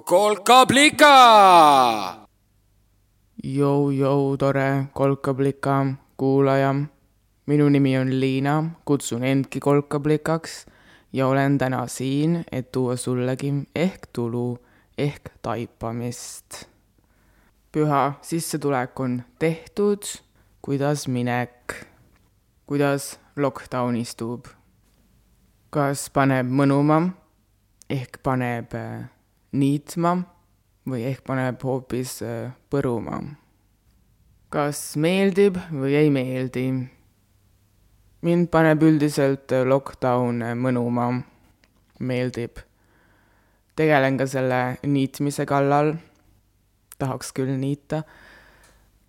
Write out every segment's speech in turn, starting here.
kolkablika. Jou-jou, tore kolkablika kuulaja. minu nimi on Liina, kutsun endki kolkablikaks ja olen täna siin, et tuua sullegi ehk tulu ehk taipamist. püha sissetulek on tehtud, kuidas minek, kuidas lockdown istub? kas paneb mõnuma ehk paneb äh, niitma või ehk paneb hoopis äh, põruma. kas meeldib või ei meeldi? mind paneb üldiselt äh, lockdown mõnuma, meeldib. tegelen ka selle niitmise kallal, tahaks küll niita,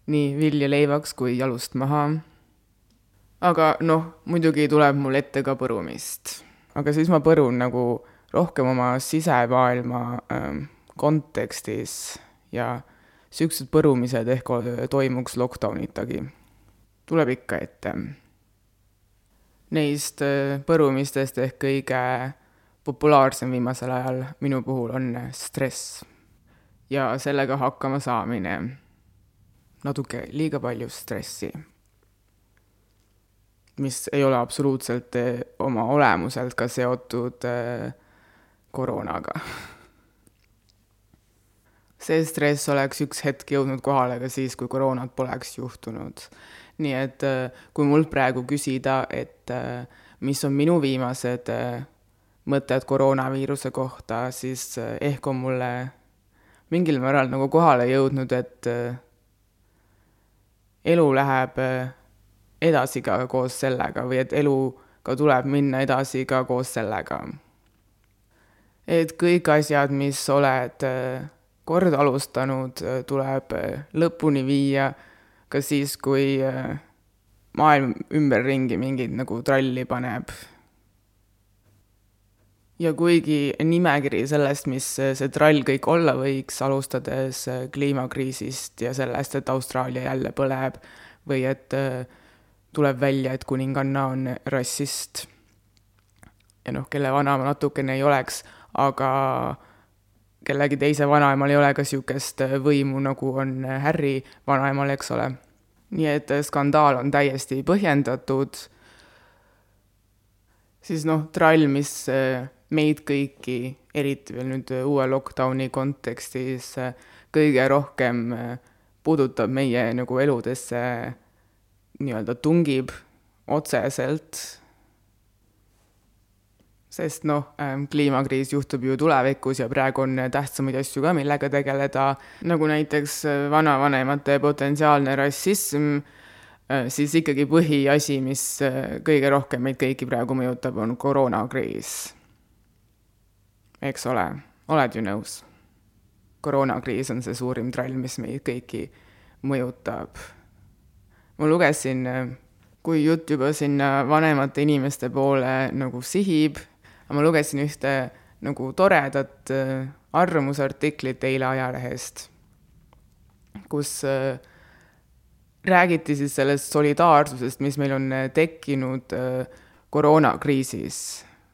nii vilja leivaks kui jalust maha. aga noh, muidugi tuleb mul ette ka põrumist, aga siis ma põrun nagu rohkem oma sisemaailma ähm, kontekstis ja siuksed põrumised ehk toimuks lockdownitagi. tuleb ikka ette. Neist põrumistest ehk kõige populaarsem viimasel ajal minu puhul on stress ja sellega hakkama saamine. natuke liiga palju stressi. mis ei ole absoluutselt oma olemuselt ka seotud äh, koroonaga. see stress oleks üks hetk jõudnud kohale ka siis, kui koroonat poleks juhtunud. nii et äh, kui mult praegu küsida, et äh, mis on minu viimased äh, mõtted koroonaviiruse kohta, siis ehk on mulle mingil määral nagu kohale jõudnud, et elu läheb edasi ka koos sellega või et eluga tuleb minna edasi ka koos sellega et kõik asjad, mis oled äh, kord alustanud, äh, tuleb äh, lõpuni viia, ka siis, kui maailm ümberringi mingit nagu tralli paneb. ja kuigi nimekiri sellest, mis see trall kõik olla võiks, alustades kliimakriisist ja sellest, et Austraalia jälle põleb või et tuleb välja, et kuninganna on rassist ja noh, kelle vana ma natukene ei oleks aga kellegi teise vanaemal ei ole ka niisugust võimu, nagu on Harry vanaemal, eks ole. nii et skandaal on täiesti põhjendatud, siis noh, trall, mis meid kõiki, eriti veel nüüd uue lockdowni kontekstis, kõige rohkem puudutab meie nagu eludesse, nii-öelda tungib otseselt sest noh, ähm, kliimakriis juhtub ju tulevikus ja praegu on tähtsamaid asju ka, millega tegeleda, nagu näiteks äh, vanavanemate potentsiaalne rassism, äh, siis ikkagi põhiasi, mis äh, kõige rohkem meid kõiki praegu mõjutab, on koroonakriis. eks ole, oled ju nõus? koroonakriis on see suurim trall, mis meid kõiki mõjutab. ma lugesin kui jutt juba sinna vanemate inimeste poole nagu sihib, ma lugesin ühte nagu toredat äh, arvamusartiklit eile ajalehest, kus äh, räägiti siis sellest solidaarsusest, mis meil on äh, tekkinud koroonakriisis.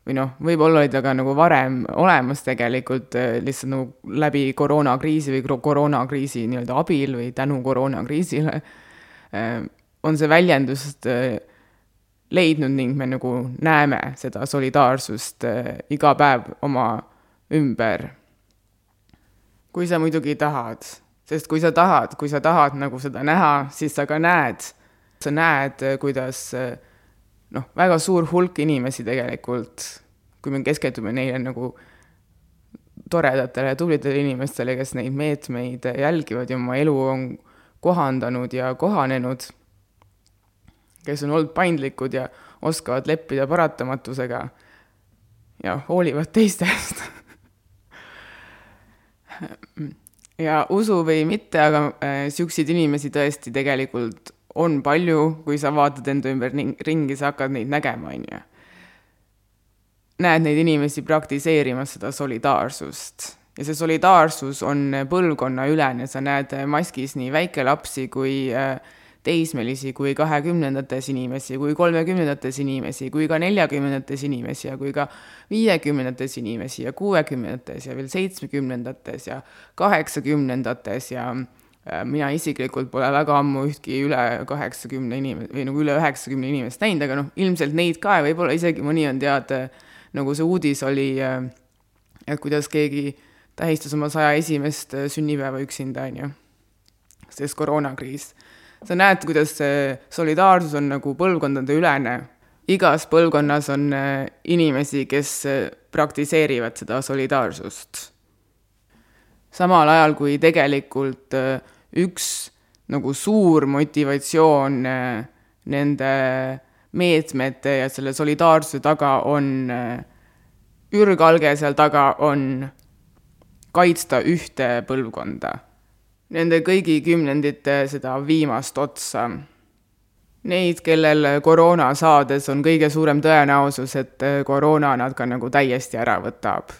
Või noh, võib-olla oli ta ka nagu varem olemas tegelikult lihtsalt nagu läbi koroonakriisi või koroonakriisi nii-öelda abil või tänu koroonakriisile on see väljendust leidnud ning me nagu näeme seda solidaarsust äh, iga päev oma ümber. kui sa muidugi tahad, sest kui sa tahad, kui sa tahad nagu seda näha, siis sa ka näed, sa näed, äh, kuidas äh, noh, väga suur hulk inimesi tegelikult, kui me keskendume neile nagu toredatele ja tublidele inimestele, kes neid meetmeid jälgivad ja oma elu on kohandanud ja kohanenud kes on olnud paindlikud ja oskavad leppida paratamatusega ja hoolivad teistest ja usu või mitte, aga äh, inimesi tõesti tegelikult on palju, kui sa vaatad enda ümber ringi, sa hakkad neid nägema, on ju. näed neid inimesi praktiseerimas seda solidaarsust ja see solidaarsus on põlvkonnaülene, sa näed maskis nii väikelapsi kui äh, teismelisi kui kahekümnendates inimesi, kui kolmekümnendates inimesi, kui ka neljakümnendates inimesi ja kui ka viiekümnendates inimesi ja kuuekümnendates ja veel seitsmekümnendates ja kaheksakümnendates ja äh, mina isiklikult pole väga ammu ühtki üle kaheksakümne inim- või nagu üle üheksakümne inimest näinud, aga noh, ilmselt neid ka ja võib-olla isegi mõni on tead, nagu see uudis oli, äh, et kuidas keegi tähistas oma saja esimest sünnipäeva üksinda, on ju, sest koroonakriis sa näed, kuidas see solidaarsus on nagu põlvkondadeülene. igas põlvkonnas on äh, inimesi, kes äh, praktiseerivad seda solidaarsust. samal ajal, kui tegelikult äh, üks nagu suur motivatsioon nende meetmete ja selle solidaarsuse taga on, ürgalge seal taga on kaitsta ühte põlvkonda nende kõigi kümnendite seda viimast otsa. Neid, kellel koroona saades on kõige suurem tõenäosus, et koroona nad ka nagu täiesti ära võtab.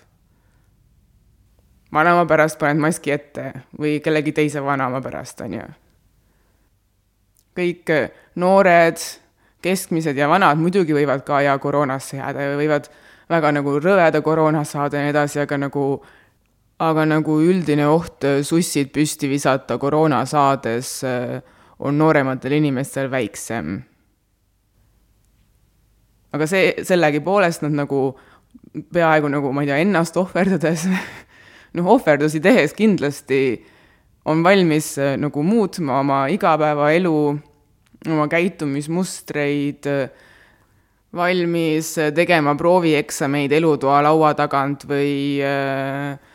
vanema pärast paned maski ette või kellegi teise vanema pärast, on ju. kõik noored, keskmised ja vanad muidugi võivad ka ja koroonasse jääda ja võivad väga nagu rõveda koroona saada ja nii edasi, aga nagu aga nagu üldine oht äh, sussid püsti visata koroona saades äh, on noorematel inimestel väiksem. aga see, sellegipoolest nad nagu peaaegu nagu, ma ei tea, ennast ohverdades noh, ohverdusi tehes kindlasti on valmis äh, nagu muutma oma igapäevaelu, oma käitumismustreid, valmis tegema proovieksameid elutoa laua tagant või äh,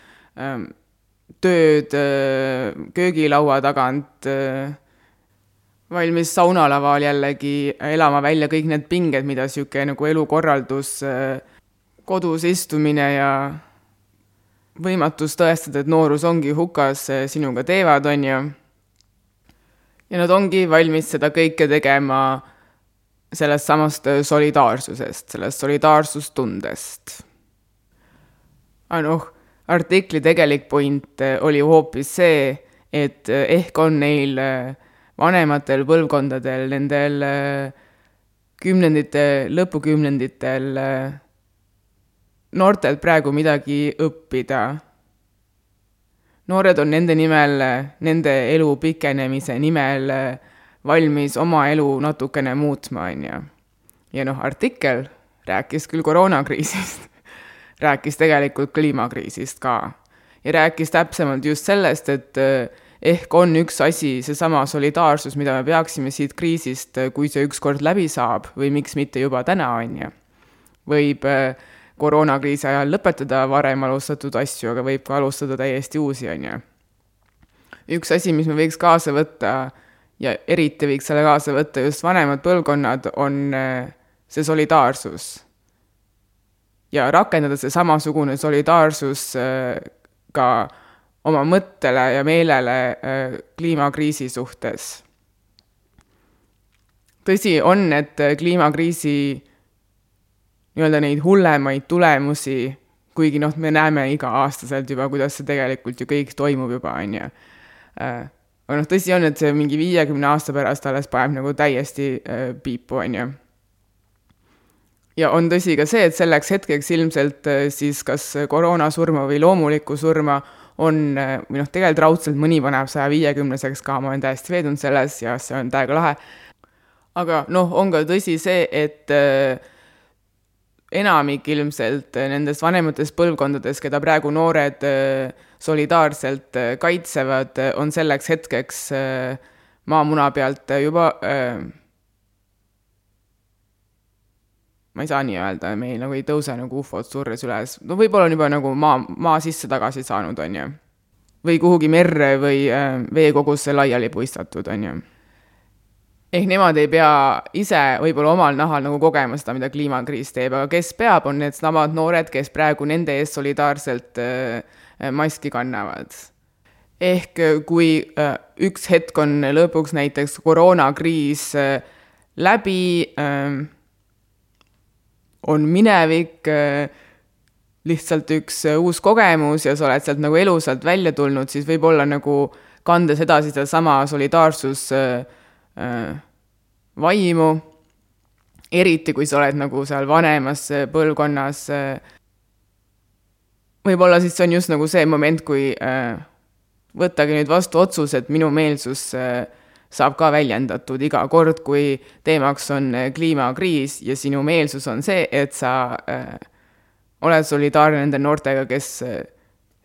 tööd äh, köögilaua tagant, äh, valmis saunalaval jällegi elama välja kõik need pinged, mida niisugune nagu elukorraldus, äh, kodus istumine ja võimatus tõestada, et noorus ongi hukas, sinuga teevad, on ju. ja nad ongi valmis seda kõike tegema sellest samast solidaarsusest, sellest solidaarsustundest. aga noh artikli tegelik point äh, oli hoopis see, et äh, ehk on neil äh, vanematel põlvkondadel, nendel kümnendite, lõpukümnenditel noortelt praegu midagi õppida. noored on nende nimel, nende elu pikenemise nimel valmis oma elu natukene muutma, on ju. ja noh, artikkel rääkis küll koroonakriisist rääkis tegelikult kliimakriisist ka. ja rääkis täpsemalt just sellest, et eh, ehk on üks asi seesama solidaarsus, mida me peaksime siit kriisist, eh, kui see ükskord läbi saab või miks mitte juba täna, on ju. võib eh, koroonakriisi ajal lõpetada varem alustatud asju, aga võib ka alustada täiesti uusi, on ju. üks asi, mis me võiks kaasa võtta ja eriti võiks selle kaasa võtta just vanemad põlvkonnad, on see solidaarsus ja rakendada see samasugune solidaarsus äh, ka oma mõttele ja meelele äh, kliimakriisi suhtes. tõsi on, et äh, kliimakriisi nii-öelda neid hullemaid tulemusi, kuigi noh, me näeme iga-aastaselt juba, kuidas see tegelikult ju kõik toimub juba, on ju. aga noh, tõsi on, et see mingi viiekümne aasta pärast alles paneb nagu täiesti piipu, on ju ja on tõsi ka see, et selleks hetkeks ilmselt äh, siis kas koroonasurma või loomulikku surma on, äh, või noh, tegelikult raudselt mõni paneb saja viiekümneseks ka, ma olen täiesti veendunud selles ja see on täiega lahe. aga noh, on ka tõsi see, et äh, enamik ilmselt nendest vanematest põlvkondadest, keda praegu noored solidaarselt kaitsevad, on selleks hetkeks maamuna pealt juba ma ei saa nii öelda, meil nagu ei tõuse nagu ufod surres üles, no võib-olla on juba nagu maa, maa sisse tagasi saanud, on ju. või kuhugi merre või äh, veekogusse laiali puistatud, on ju. ehk nemad ei pea ise võib-olla omal nahal nagu kogema seda, mida kliimakriis teeb, aga kes peab, on needsamad noored, kes praegu nende eest solidaarselt äh, maski kannavad ehk äh, kui äh, üks hetk on lõpuks näiteks koroonakriis äh, läbi äh,, on minevik äh, lihtsalt üks äh, uus kogemus ja sa oled sealt nagu elusalt välja tulnud, siis võib-olla nagu kandes edasi sedasama solidaarsus äh, vaimu, eriti kui sa oled nagu seal vanemas põlvkonnas võib-olla siis see on just nagu see moment, kui võttagi nüüd vastu otsus, et minu meelsus äh, saab ka väljendatud iga kord, kui teemaks on äh, kliimakriis ja sinu meelsus on see, et sa äh, oled solidaarne nende noortega, kes äh,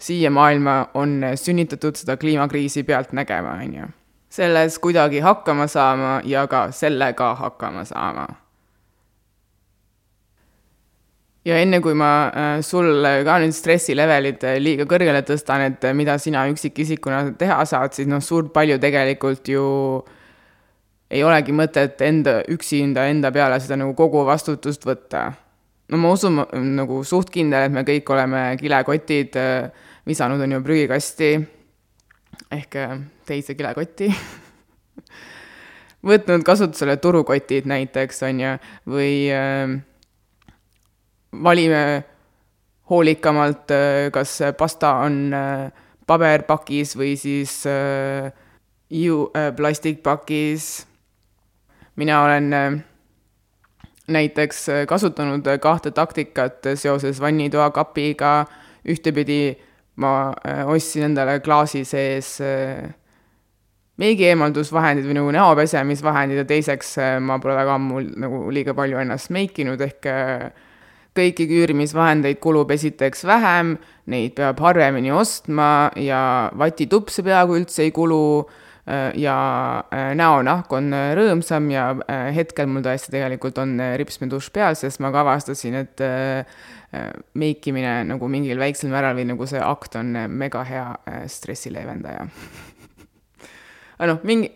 siia maailma on sünnitatud seda kliimakriisi pealt nägema, on ju. selles kuidagi hakkama saama ja ka sellega hakkama saama ja enne kui ma äh, sul ka nüüd stressilevelid äh, liiga kõrgele tõstan, et äh, mida sina üksikisikuna teha saad, siis noh, suurt palju tegelikult ju ei olegi mõtet enda, üksinda enda peale seda nagu kogu vastutust võtta. no ma usun nagu suht kindel, et me kõik oleme kilekotid visanud, on ju, prügikasti ehk teise kilekotti võtnud kasutusele turukotid näiteks, on ju, või äh, valime hoolikamalt, äh, kas pasta on äh, paberpakis või siis äh, ju plastikpakis. mina olen näiteks kasutanud kahte taktikat seoses vannitoa kapiga. ühtepidi ma ostsin endale klaasi sees meigieemaldusvahendid või nagu näo pesemisvahendid ja teiseks ma pole väga ammu nagu liiga palju ennast meikinud ehk kõiki küürimisvahendeid kulub esiteks vähem, neid peab harvemini ostma ja vatitupse peaaegu üldse ei kulu äh, ja äh, näonahk on äh, rõõmsam ja hetkel mul tõesti tegelikult on ripsmedušš peal, sest ma ka avastasin, et meikimine nagu mingil väiksel määral või nagu see akt on mega hea stressi leevendaja. aga noh, mingi,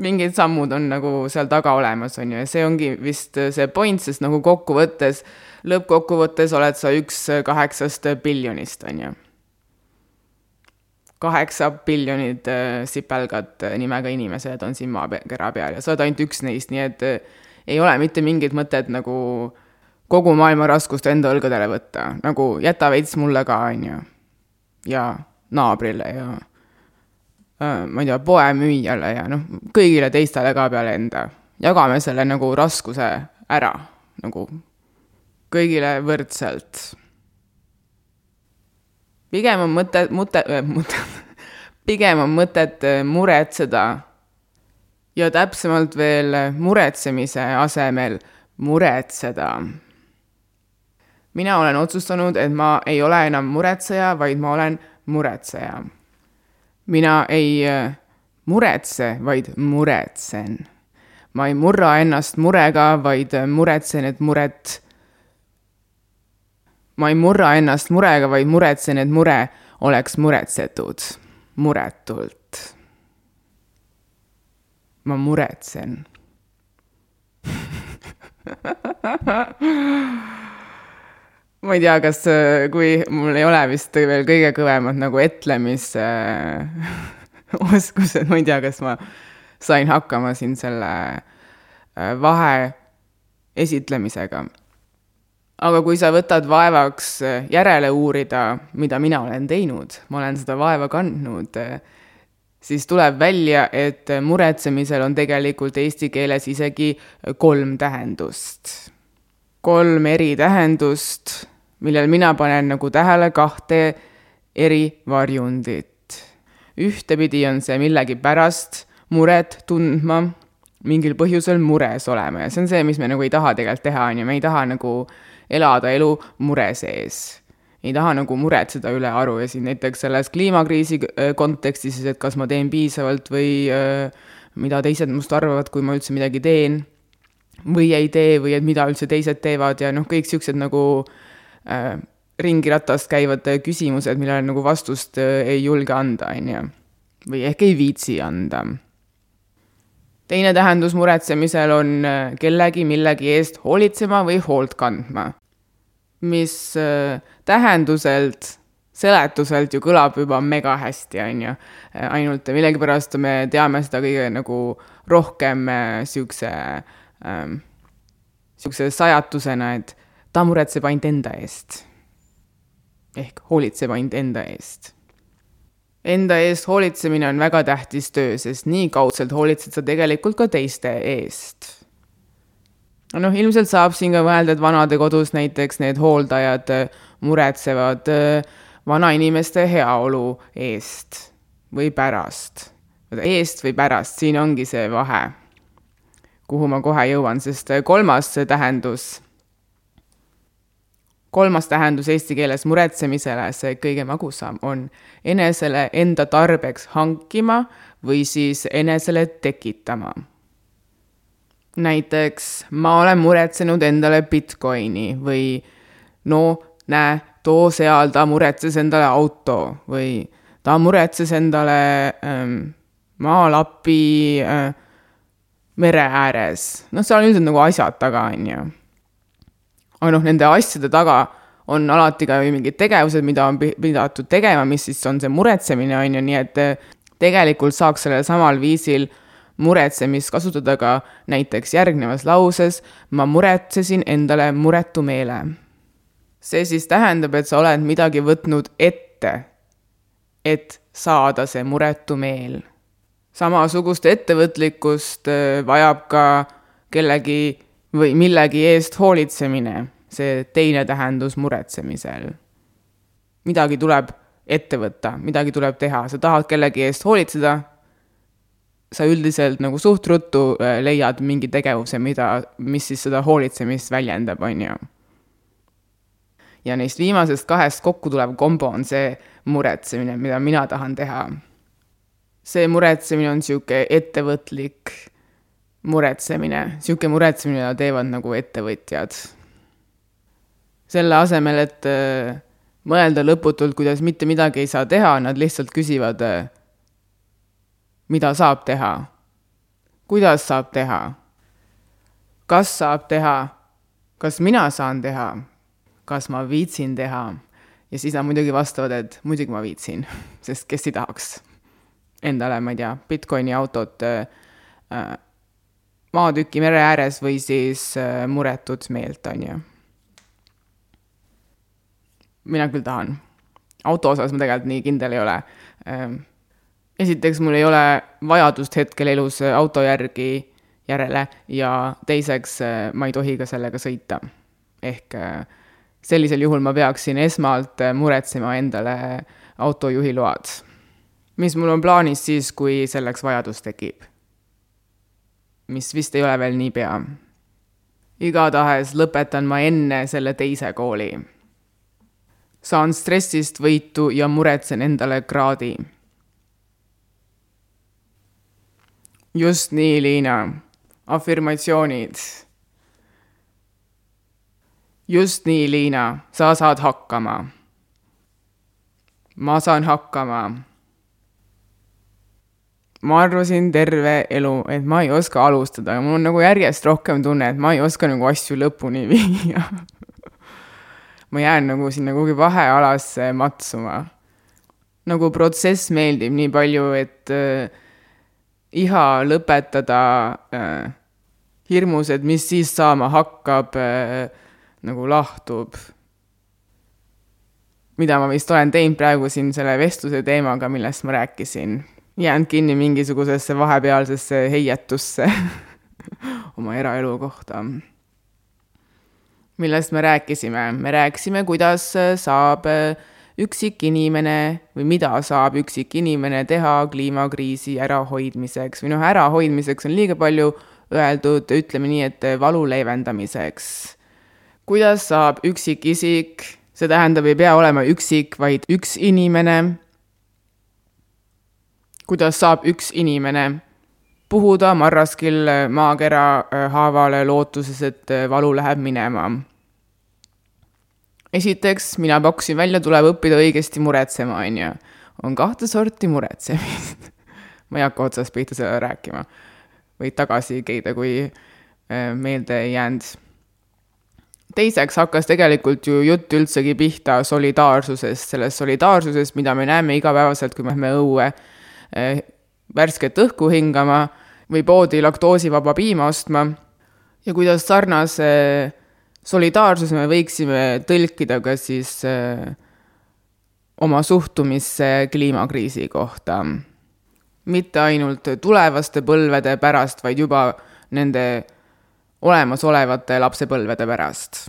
mingid sammud on nagu seal taga olemas, on ju, ja see ongi vist see point, sest nagu kokkuvõttes äh, lõppkokkuvõttes oled sa üks kaheksast biljonist, on ju. kaheksa biljonit äh, sipelgat äh, nimega inimesed on siin maakera peal ja sa oled ainult üks neist, nii et äh, ei ole mitte mingit mõtet nagu kogu maailma raskust enda õlgadele võtta, nagu jäta veits mulle ka, on ju. ja naabrile ja ma ei tea, poemüüjale ja noh, kõigile teistele ka peale enda. jagame selle nagu raskuse ära, nagu kõigile võrdselt. pigem on mõte, mõte, mõte, pigem on mõtet äh, muretseda ja täpsemalt veel muretsemise asemel muretseda. mina olen otsustanud, et ma ei ole enam muretseja, vaid ma olen muretseja. mina ei äh, muretse, vaid muretsen. ma ei murra ennast murega, vaid muretsen, et muret ma ei murra ennast murega, vaid muretsen, et mure oleks muretsetud, muretult. ma muretsen. Ma ei tea, kas, kui mul ei ole vist veel kõige kõvemad nagu etlemisoskused äh, ma ei tea, kas ma sain hakkama siin selle äh, vahe esitlemisega aga kui sa võtad vaevaks äh, järele uurida, mida mina olen teinud, ma olen seda vaeva kandnud, äh, siis tuleb välja, et muretsemisel on tegelikult eesti keeles isegi kolm tähendust. kolm eri tähendust, millel mina panen nagu tähele kahte eri varjundit. ühtepidi on see millegipärast muret tundma, mingil põhjusel mures olema ja see on see, mis me nagu ei taha tegelikult teha, on ju, me ei taha nagu äh, elada elu mure sees. ei taha nagu muretseda ülearu ja siin näiteks selles kliimakriisi äh, kontekstis, et kas ma teen piisavalt või äh, mida teised must arvavad, kui ma üldse midagi teen või ei tee või et mida üldse teised teevad ja noh, kõik niisugused nagu äh, ringiratast käivad küsimused, millele nagu vastust äh, ei julge anda, on ju. või ehk ei viitsi anda teine tähendus muretsemisel on äh, kellegi millegi eest hoolitsema või hoolt kandma, mis äh, tähenduselt, seletuselt ju kõlab juba mega hästi, on ju. Äh, ainult millegipärast me teame seda kõige nagu rohkem niisuguse ähm,, niisuguse sajatusena, et ta muretseb ainult enda eest. ehk hoolitseb ainult enda eest Enda eest hoolitsemine on väga tähtis töö, sest nii kaudselt hoolitsed sa tegelikult ka teiste eest. noh, ilmselt saab siin ka mõelda, et vanadekodus näiteks need hooldajad äh, muretsevad äh, vanainimeste heaolu eest või pärast. eest või pärast, siin ongi see vahe, kuhu ma kohe jõuan, sest äh, kolmas tähendus kolmas tähendus eesti keeles muretsemisele, see kõige magusam, on enesele enda tarbeks hankima või siis enesele tekitama. näiteks ma olen muretsenud endale Bitcoini või no näe, too seal, ta muretses endale auto või ta muretses endale ähm, maalapi äh, mere ääres. noh, seal on üldiselt nagu asjad taga, on ju aga noh, nende asjade taga on alati ka mingid tegevused, mida on pidatud tegema, mis siis on see muretsemine, on ju, nii et eh, tegelikult saaks sellel samal viisil muretsemist kasutada ka näiteks järgnevas lauses ma muretsesin endale muretu meele. see siis tähendab, et sa oled midagi võtnud ette, et saada see muretu meel. samasugust ettevõtlikkust eh, vajab ka kellegi või millegi eest hoolitsemine, see teine tähendus muretsemisel. midagi tuleb ette võtta, midagi tuleb teha, sa tahad kellegi eest hoolitseda, sa üldiselt nagu suht ruttu äh, leiad mingi tegevuse, mida, mis siis seda hoolitsemist väljendab, on ju. ja neist viimasest kahest kokku tulev kombo on see muretsemine, mida mina tahan teha. see muretsemine on niisugune ettevõtlik muretsemine, niisugune muretsemine, mida teevad nagu ettevõtjad. selle asemel, et äh, mõelda lõputult, kuidas mitte midagi ei saa teha, nad lihtsalt küsivad, äh, mida saab teha, kuidas saab teha, kas saab teha, kas mina saan teha, kas ma viitsin teha? Ja siis nad muidugi vastavad, et muidugi ma viitsin, sest kes ei tahaks. Endale, ma ei tea, Bitcoini autot äh, äh maatüki mere ääres või siis äh, muretut meelt, on ju. mina küll tahan. auto osas ma tegelikult nii kindel ei ole. Ähm, esiteks, mul ei ole vajadust hetkel elus auto järgi, järele ja teiseks äh, ma ei tohi ka sellega sõita. ehk äh, sellisel juhul ma peaksin esmalt muretsema endale autojuhiload. mis mul on plaanis siis, kui selleks vajadus tekib mis vist ei ole veel niipea. igatahes lõpetan ma enne selle teise kooli. saan stressist võitu ja muretsen endale kraadi. just nii, Liina. afirmatsioonid. just nii, Liina, sa saad hakkama. ma saan hakkama ma arvasin terve elu, et ma ei oska alustada ja mul on nagu järjest rohkem tunne, et ma ei oska nagu asju lõpuni viia ma jään nagu sinna kuhugi vahealasse matsuma. nagu protsess meeldib nii palju, et äh, iha lõpetada äh, hirmus, et mis siis saama hakkab äh,, nagu lahtub. mida ma vist olen teinud praegu siin selle vestluse teemaga, millest ma rääkisin jäänud kinni mingisugusesse vahepealsesse heietusse oma eraelu kohta. millest me rääkisime? me rääkisime, kuidas saab üksik inimene või mida saab üksik inimene teha kliimakriisi ärahoidmiseks või noh, ärahoidmiseks on liiga palju öeldud, ütleme nii, et valu leevendamiseks. kuidas saab üksikisik, see tähendab, ei pea olema üksik, vaid üks inimene kuidas saab üks inimene puhuda marraskil maakera äh, haavale lootuses, et äh, valu läheb minema. esiteks, mina pakkusin välja, tuleb õppida õigesti muretsema, on ju. on kahte sorti muretsemist ma ei hakka otsast pihta seda rääkima. võid tagasi keida, kui äh, meelde ei jäänud. teiseks hakkas tegelikult ju jutt üldsegi pihta solidaarsusest, sellest solidaarsusest, mida me näeme igapäevaselt, kui me lähme õue värsket õhku hingama või poodi laktoosivaba piima ostma ja kuidas sarnase solidaarsuse me võiksime tõlkida ka siis eh, oma suhtumisse kliimakriisi kohta. mitte ainult tulevaste põlvede pärast, vaid juba nende olemasolevate lapsepõlvede pärast.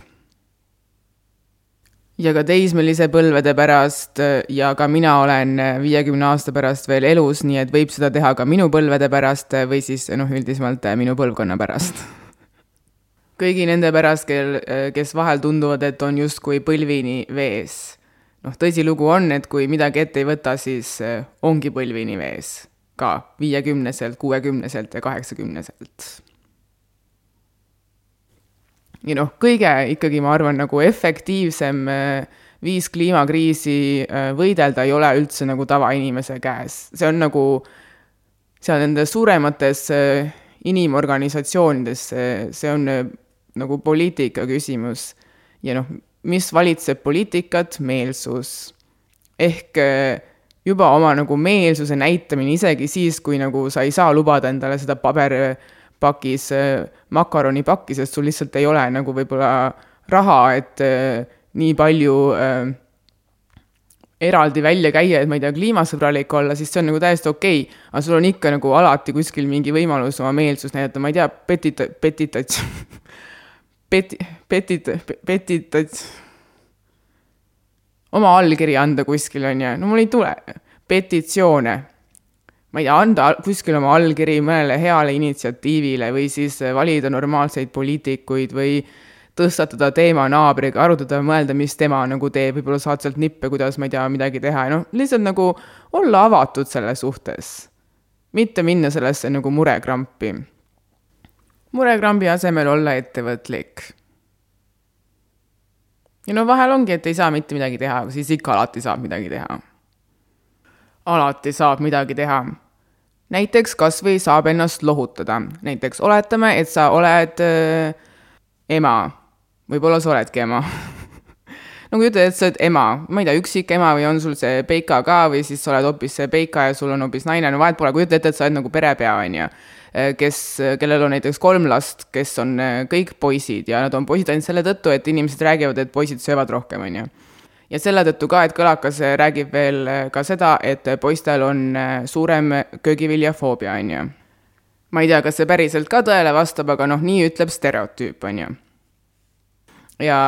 Ja ka teismelise põlvede pärast ja ka mina olen viiekümne aasta pärast veel elus, nii et võib seda teha ka minu põlvede pärast või siis noh, üldisemalt minu põlvkonna pärast kõigi nende pärast, kel, kes vahel tunduvad, et on justkui põlvini vees noh, tõsilugu on, et kui midagi ette ei võta, siis äh, ongi põlvini vees ka viiekümneselt, kuuekümneselt ja kaheksakümneselt. Ja noh, kõige ikkagi ma arvan, nagu efektiivsem äh, viis kliimakriisi äh, võidelda ei ole üldse nagu tavainimese käes, see on nagu seal nendes suuremates inimorganisatsioonides, see on nagu poliitika küsimus. Ja noh, mis valitseb poliitikat, meelsus. ehk äh, juba oma nagu meelsuse näitamine isegi siis, kui nagu sa ei saa lubada endale seda paberpakis äh, makaronipakki, sest sul lihtsalt ei ole nagu võib-olla raha, et äh, nii palju äh, eraldi välja käia, et ma ei tea, kliimasõbralik olla, siis see on nagu täiesti okei. Okay.. aga sul on ikka nagu alati kuskil mingi võimalus oma meelsust näidata, ma ei tea, petita-, petitats peti-, petit-, petitats, oma allkiri anda kuskil, on ju, no mul ei tule, petitsioone. Ma ei tea, anda kuskil oma allkiri mõnele heale initsiatiivile või siis valida normaalseid poliitikuid või tõstatada teema naabriga, arutada, mõelda, mis tema nagu teeb, võib-olla saad sealt nippe, kuidas, ma ei tea, midagi teha ja noh, lihtsalt nagu olla avatud selle suhtes. mitte minna sellesse nagu murekrampi murekrambi asemel olla ettevõtlik. ja no vahel ongi, et ei saa mitte midagi teha, siis ikka alati saab midagi teha. alati saab midagi teha. Näiteks kas või saab ennast lohutada, näiteks oletame, et sa oled äh, ema, võib-olla sa oledki ema. No kujuta ette, sa oled ema, ma ei tea, üksik ema või on sul see peika ka või siis sa oled hoopis see peika ja sul on hoopis naine, no vahet pole, kujuta ette, et sa oled nagu perepea, on ju Eh, kes, kellel on näiteks kolm last, kes on eh, kõik poisid ja nad on poisid ainult selle tõttu, et inimesed räägivad, et poisid söövad rohkem, on ju. Ja selle tõttu ka, et kõlakas eh, räägib veel ka seda, et poistel on suurem köögiviljafoobia, on ju. ma ei tea, kas see päriselt ka tõele vastab, aga noh, nii ütleb stereotüüp, on ju. ja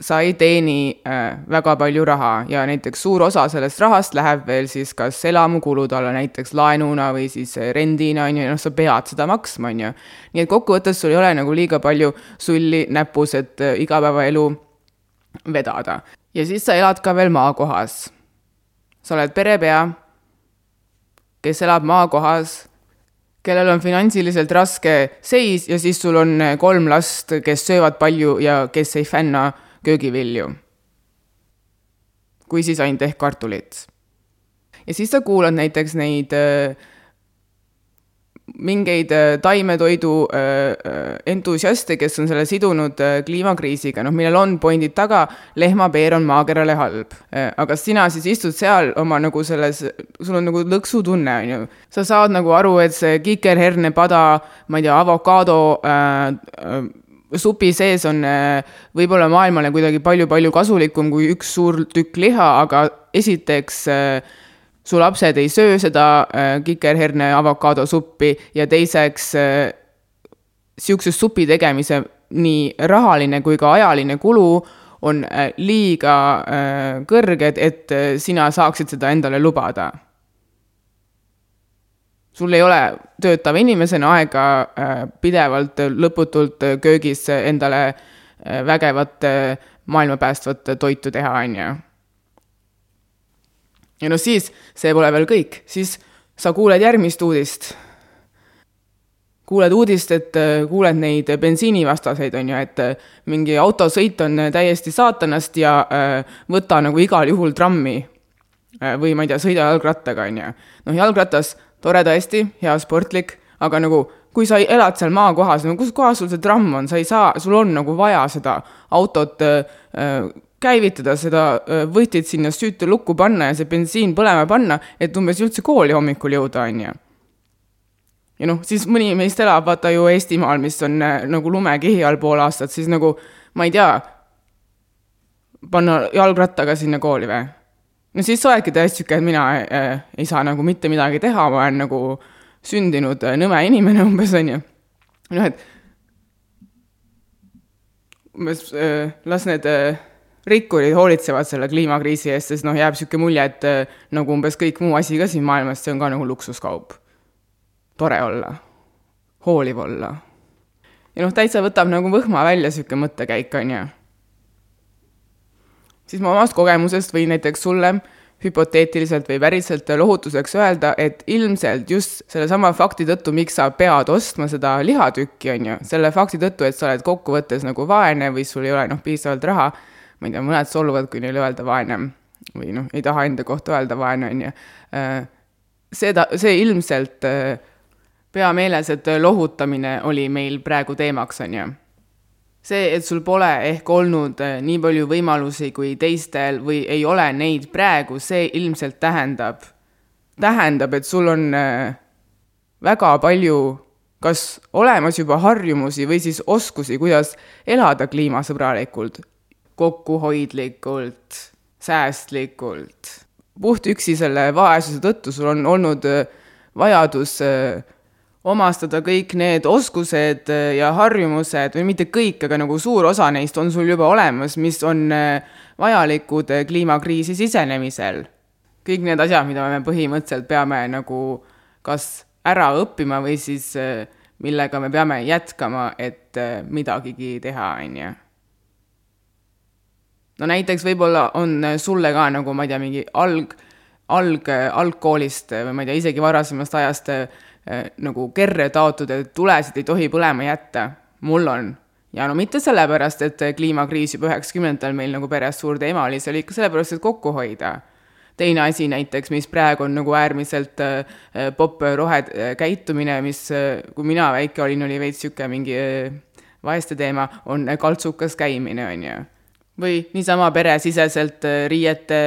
sa ei teeni äh, väga palju raha ja näiteks suur osa sellest rahast läheb veel siis kas elamukulude alla, näiteks laenuna või siis rendina, on ju, noh, sa pead seda maksma, on ju. nii et kokkuvõttes sul ei ole nagu liiga palju sulli näpus, et äh, igapäevaelu vedada. Ja siis sa elad ka veel maakohas. sa oled perepea, kes elab maakohas kellel on finantsiliselt raske seis ja siis sul on kolm last, kes söövad palju ja kes ei fänna köögivilju. kui siis ainult ehk kartulit. ja siis sa kuulad näiteks neid äh, mingeid äh, taimetoidu äh, entusiaste, kes on selle sidunud kliimakriisiga, noh, millel on pointid taga, lehmapeer on maakerale halb. aga sina siis istud seal oma nagu selles, sul on nagu lõksutunne, on ju. sa saad nagu aru, et see kikerhernepada, ma ei tea, avokaado äh, supi sees on äh, võib-olla maailmale kuidagi palju-palju kasulikum kui üks suur tükk liha, aga esiteks äh, su lapsed ei söö seda äh, kikerherne avokaadosuppi ja teiseks niisuguse supi tegemise nii rahaline kui ka ajaline kulu on liiga kõrged, et sina saaksid seda endale lubada sul ei ole töötava inimesena aega äh, pidevalt lõputult köögis endale äh, vägevat maailma päästvat toitu teha, on ju. Ja no siis, see pole veel kõik, siis sa kuuled järgmist uudist. kuuled uudist, et äh, kuuled neid bensiinivastaseid, on ju, et mingi autosõit on täiesti saatanast ja võta nagu igal juhul trammi. või ma ei tea, sõida jalgrattaga, on ju. noh, jalgratas tore tõesti, hea sportlik, aga nagu kui sa elad seal maakohas, no kus kohas sul see tramm on, sa ei saa, sul on nagu vaja seda autot äh, käivitada, seda võtit sinna süütu lukku panna ja see bensiin põlema panna, et umbes üldse kooli hommikul jõuda, on ju. ja noh, siis mõni meist elab vaata ju Eestimaal, mis on äh, nagu lumekihi all pool aastat, siis nagu ma ei tea, panna jalgrattaga sinna kooli või? no siis sa oledki tõesti sihuke, et mina äh, ei saa nagu mitte midagi teha, ma olen nagu sündinud äh, nõme inimene umbes, on ju. noh, et umbes äh, las need äh, rikkurid hoolitsevad selle kliimakriisi eest, sest noh, jääb niisugune mulje, et äh, nagu umbes kõik muu asi ka siin maailmas, see on ka nagu luksuskaup. tore olla, hooliv olla. ja noh, täitsa võtab nagu võhma välja niisugune mõttekäik, on ju. siis ma omast kogemusest võin näiteks sulle hüpoteetiliselt või päriselt lohutuseks öelda, et ilmselt just sellesama fakti tõttu, miks sa pead ostma seda lihatükki, on ju, selle fakti tõttu, et sa oled kokkuvõttes nagu vaene või sul ei ole noh, piisavalt raha, ma ei tea, mõned solvuvad, kui neile öelda vaene või noh, ei taha enda kohta öelda vaene, on ju, äh, seda, see ilmselt äh, pea meeles, et lohutamine oli meil praegu teemaks, on ju. See, et sul pole ehk olnud äh, nii palju võimalusi kui teistel või ei ole neid praegu, see ilmselt tähendab, tähendab, et sul on äh, väga palju kas olemas juba harjumusi või siis oskusi, kuidas elada kliimasõbralikult, kokkuhoidlikult, säästlikult. puht üksi selle vaesuse tõttu sul on olnud äh, vajadus äh, omastada kõik need oskused äh, ja harjumused või mitte kõik, aga nagu suur osa neist on sul juba olemas, mis on vajalikud kliimakriisi sisenemisel. kõik need asjad, mida me põhimõtteliselt peame nagu kas ära õppima või siis millega me peame jätkama, et midagigi teha, on ju. No näiteks võib-olla on sulle ka nagu, ma ei tea, mingi alg, alg, algkoolist või ma ei tea, isegi varasemast ajast Äh, nagu kerre taotud, et tulesid ei tohi põlema jätta. mul on. ja no mitte sellepärast, et kliimakriis juba üheksakümnendatel meil nagu peres suur teema oli, see oli ikka sellepärast, et kokku hoida. teine asi näiteks, mis praegu on nagu äärmiselt äh, popp rohekäitumine, mis, äh, kui mina väike olin, oli veits niisugune mingi vaeste teema, on kaltsukas käimine, on ju. Või niisama peresiseselt riiete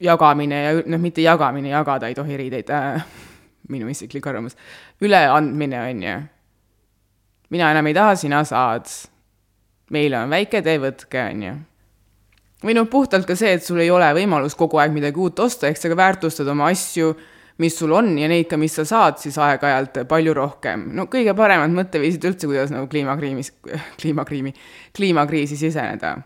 jagamine ja noh, mitte jagamine, jagada ei tohi riideid äh, minu isiklik arvamus, üleandmine, on ju. mina enam ei taha, sina saad. meil on väike tee, võtke, on ju. või noh, puhtalt ka see, et sul ei ole võimalus kogu aeg midagi uut osta, ehk sa ka väärtustad oma asju, mis sul on ja neid ka, mis sa saad, siis aeg-ajalt palju rohkem. no kõige paremad mõtteviisid üldse, kuidas nagu kliimakriimis, kliimakriimi, kliimakriisi siseneda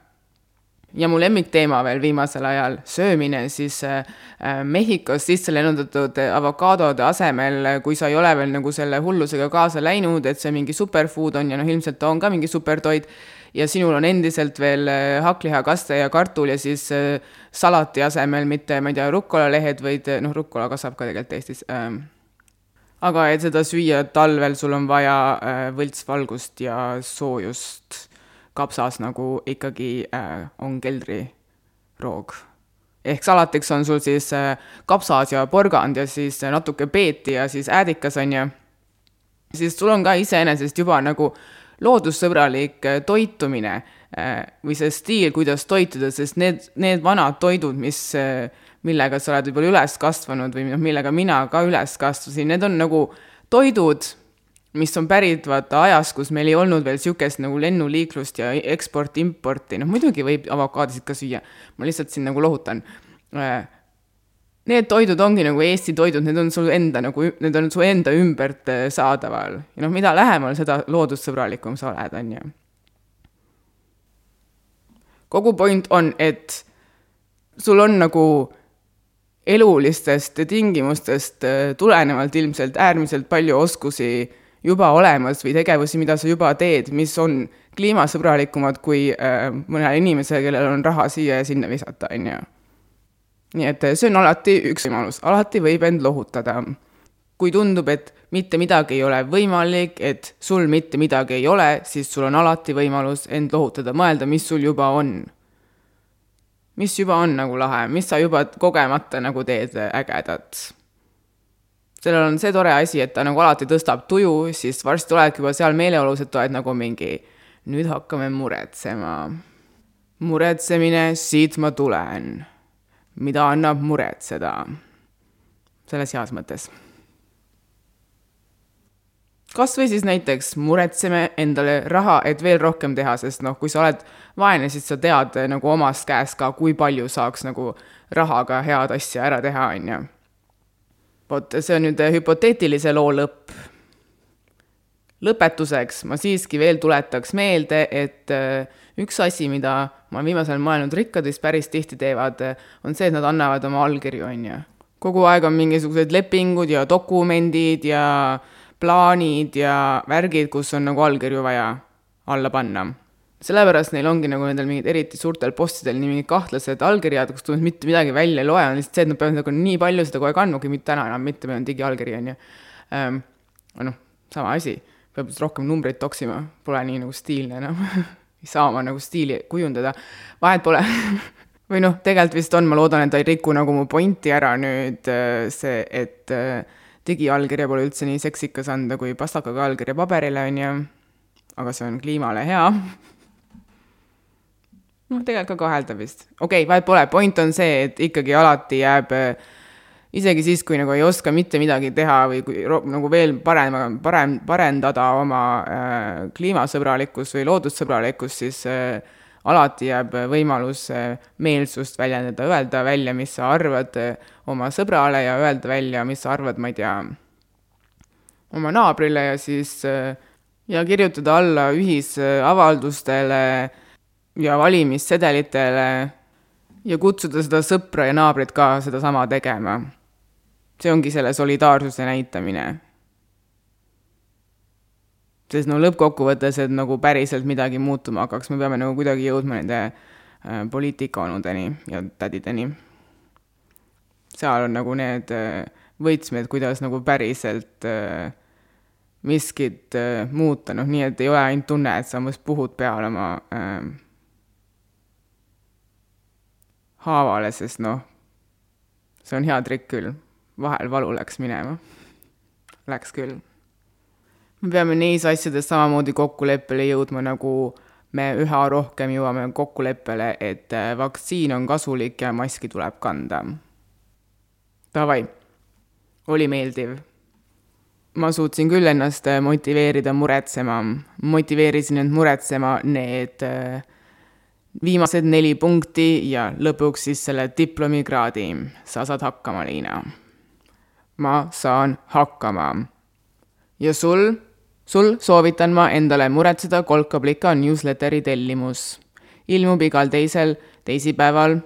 ja mu lemmikteema veel viimasel ajal, söömine, siis äh, äh Mehhikos sisse lennutatud avokaadode asemel, kui sa ei ole veel nagu selle hullusega kaasa läinud, et see mingi superfood on ja noh, ilmselt ta on ka mingi supertoit, ja sinul on endiselt veel äh, hakklihakaste ja kartul ja siis äh, salati asemel mitte, ma ei tea, rukkolalehed, vaid noh, rukkola kasvab ka tegelikult Eestis äh, aga et seda süüa talvel, sul on vaja äh, võltsvalgust ja soojust kapsas nagu ikkagi äh, on keldriroog. ehk salatiks on sul siis äh, kapsas ja porgand ja siis natuke peeti ja siis äädikas, on ju. siis sul on ka iseenesest juba nagu loodussõbralik äh, toitumine äh, või see stiil, kuidas toituda, sest need, need vanad toidud, mis äh, millega sa oled võib-olla üles kasvanud või noh, millega mina ka üles kasvasin, need on nagu toidud, mis on pärit vaata ajast, kus meil ei olnud veel niisugust nagu lennuliiklust ja eksporti-importi, noh muidugi võib avokaadosid ka süüa, ma lihtsalt siin nagu lohutan. Need toidud ongi nagu Eesti toidud, need on sul enda nagu, need on su enda ümbert äh, saadaval ja noh, mida lähemal, seda loodussõbralikum sa oled, on ju. kogu point on, et sul on nagu elulistest tingimustest äh, tulenevalt ilmselt äärmiselt palju oskusi juba olemas või tegevusi, mida sa juba teed, mis on kliimasõbralikumad kui äh, mõnel inimesel, kellel on raha siia ja sinna visata, on ju. Nii et äh, see on alati üks võimalus, alati võib end lohutada. kui tundub, et mitte midagi ei ole võimalik, et sul mitte midagi ei ole, siis sul on alati võimalus end lohutada, mõelda, mis sul juba on. mis juba on nagu lahe, mis sa juba kogemata nagu teed ägedat sellel on see tore asi, et ta nagu alati tõstab tuju, siis varsti oledki juba seal meeleolus, et oled nagu mingi, nüüd hakkame muretsema. muretsemine, siit ma tulen. Mida annab muretseda? selles heas mõttes. kas või siis näiteks muretseme endale raha, et veel rohkem teha, sest noh, kui sa oled vaene, siis sa tead eh, nagu omast käest ka, kui palju saaks nagu rahaga head asja ära teha, on ju. vot see on nüüd hüpoteetilise loo lõpp. lõpetuseks ma siiski veel tuletaks meelde, et äh, üks asi, mida ma viimasel ajal mõelnud, rikkad vist päris tihti teevad, on see, et nad annavad oma allkirju, on ju. kogu aeg on mingisugused lepingud ja dokumendid ja plaanid ja värgid, kus on nagu allkirju vaja alla panna. sellepärast neil ongi nagu nendel mingid eriti suurtel postidel nii mingid kahtlased allkirjad, kust nad mitte midagi välja ei loe, on lihtsalt see, et nad peavad nagu nii palju seda kogu aeg andma, kui mitte täna enam mitte, meil on digiallkiri, on ju ähm,. noh, sama asi, peab rohkem numbreid toksima, pole nii nagu stiilne enam ei saa oma nagu stiili kujundada, vahet pole või noh, tegelikult vist on, ma loodan, et ta ei riku nagu mu pointi ära nüüd äh, see, et äh, digiallkirja pole üldse nii seksikas anda kui pastakaga allkirja paberile, on ju, aga see on kliimale hea. noh, tegelikult ka kaheldav vist. okei okay,, vahet pole, point on see, et ikkagi alati jääb äh, isegi siis, kui nagu ei oska mitte midagi teha või kui nagu veel parem, parem, parendada oma äh, kliimasõbralikkust või loodussõbralikkust, siis äh, alati jääb võimalus äh, meelsust väljendada, öelda välja, mis sa arvad äh, oma sõbrale ja öelda välja, mis sa arvad, ma ei tea, oma naabrile ja siis äh, ja kirjutada alla ühisavaldustele ja valimissedelitele ja kutsuda seda sõpra ja naabrit ka sedasama tegema see ongi selle solidaarsuse näitamine. sest no lõppkokkuvõttes, et nagu päriselt midagi muutuma hakkaks, me peame nagu kuidagi jõudma nende äh, poliitikaonudeni ja tädideni. seal on nagu need äh, võtmed, kuidas nagu päriselt äh, miskit äh, muuta, noh nii, et ei ole ainult tunne, et sa umbes puhud peale oma äh, haavale, sest noh, see on hea trikk küll vahel valu läks minema. Läks küll. me peame neis asjades samamoodi kokkuleppele jõudma, nagu me üha rohkem jõuame kokkuleppele, et äh, vaktsiin on kasulik ja maski tuleb kanda. Davai, oli meeldiv. ma suutsin küll ennast äh, motiveerida muretsema, motiveerisin end muretsema need äh, viimased neli punkti ja lõpuks siis selle diplomikraadi. sa saad hakkama, Liina ma saan hakkama. ja sul, sul soovitan ma endale muretseda kolkablika newsletteri tellimus. ilmub igal teisel teisipäeval.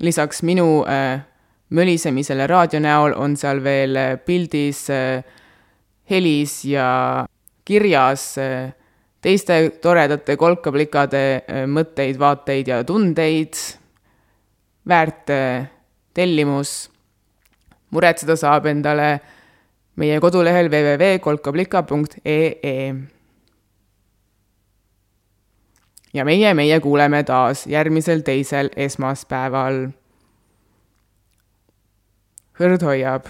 lisaks minu äh, mölisemisele raadio näol on seal veel äh, pildis äh,, helis ja kirjas äh, teiste toredate kolkaplikade äh, mõtteid, vaateid ja tundeid, väärt äh, tellimus muretseda saab endale meie kodulehel www.kolkablika.ee. ja meie, meie kuuleme taas järgmisel teisel esmaspäeval. hõrd hoiab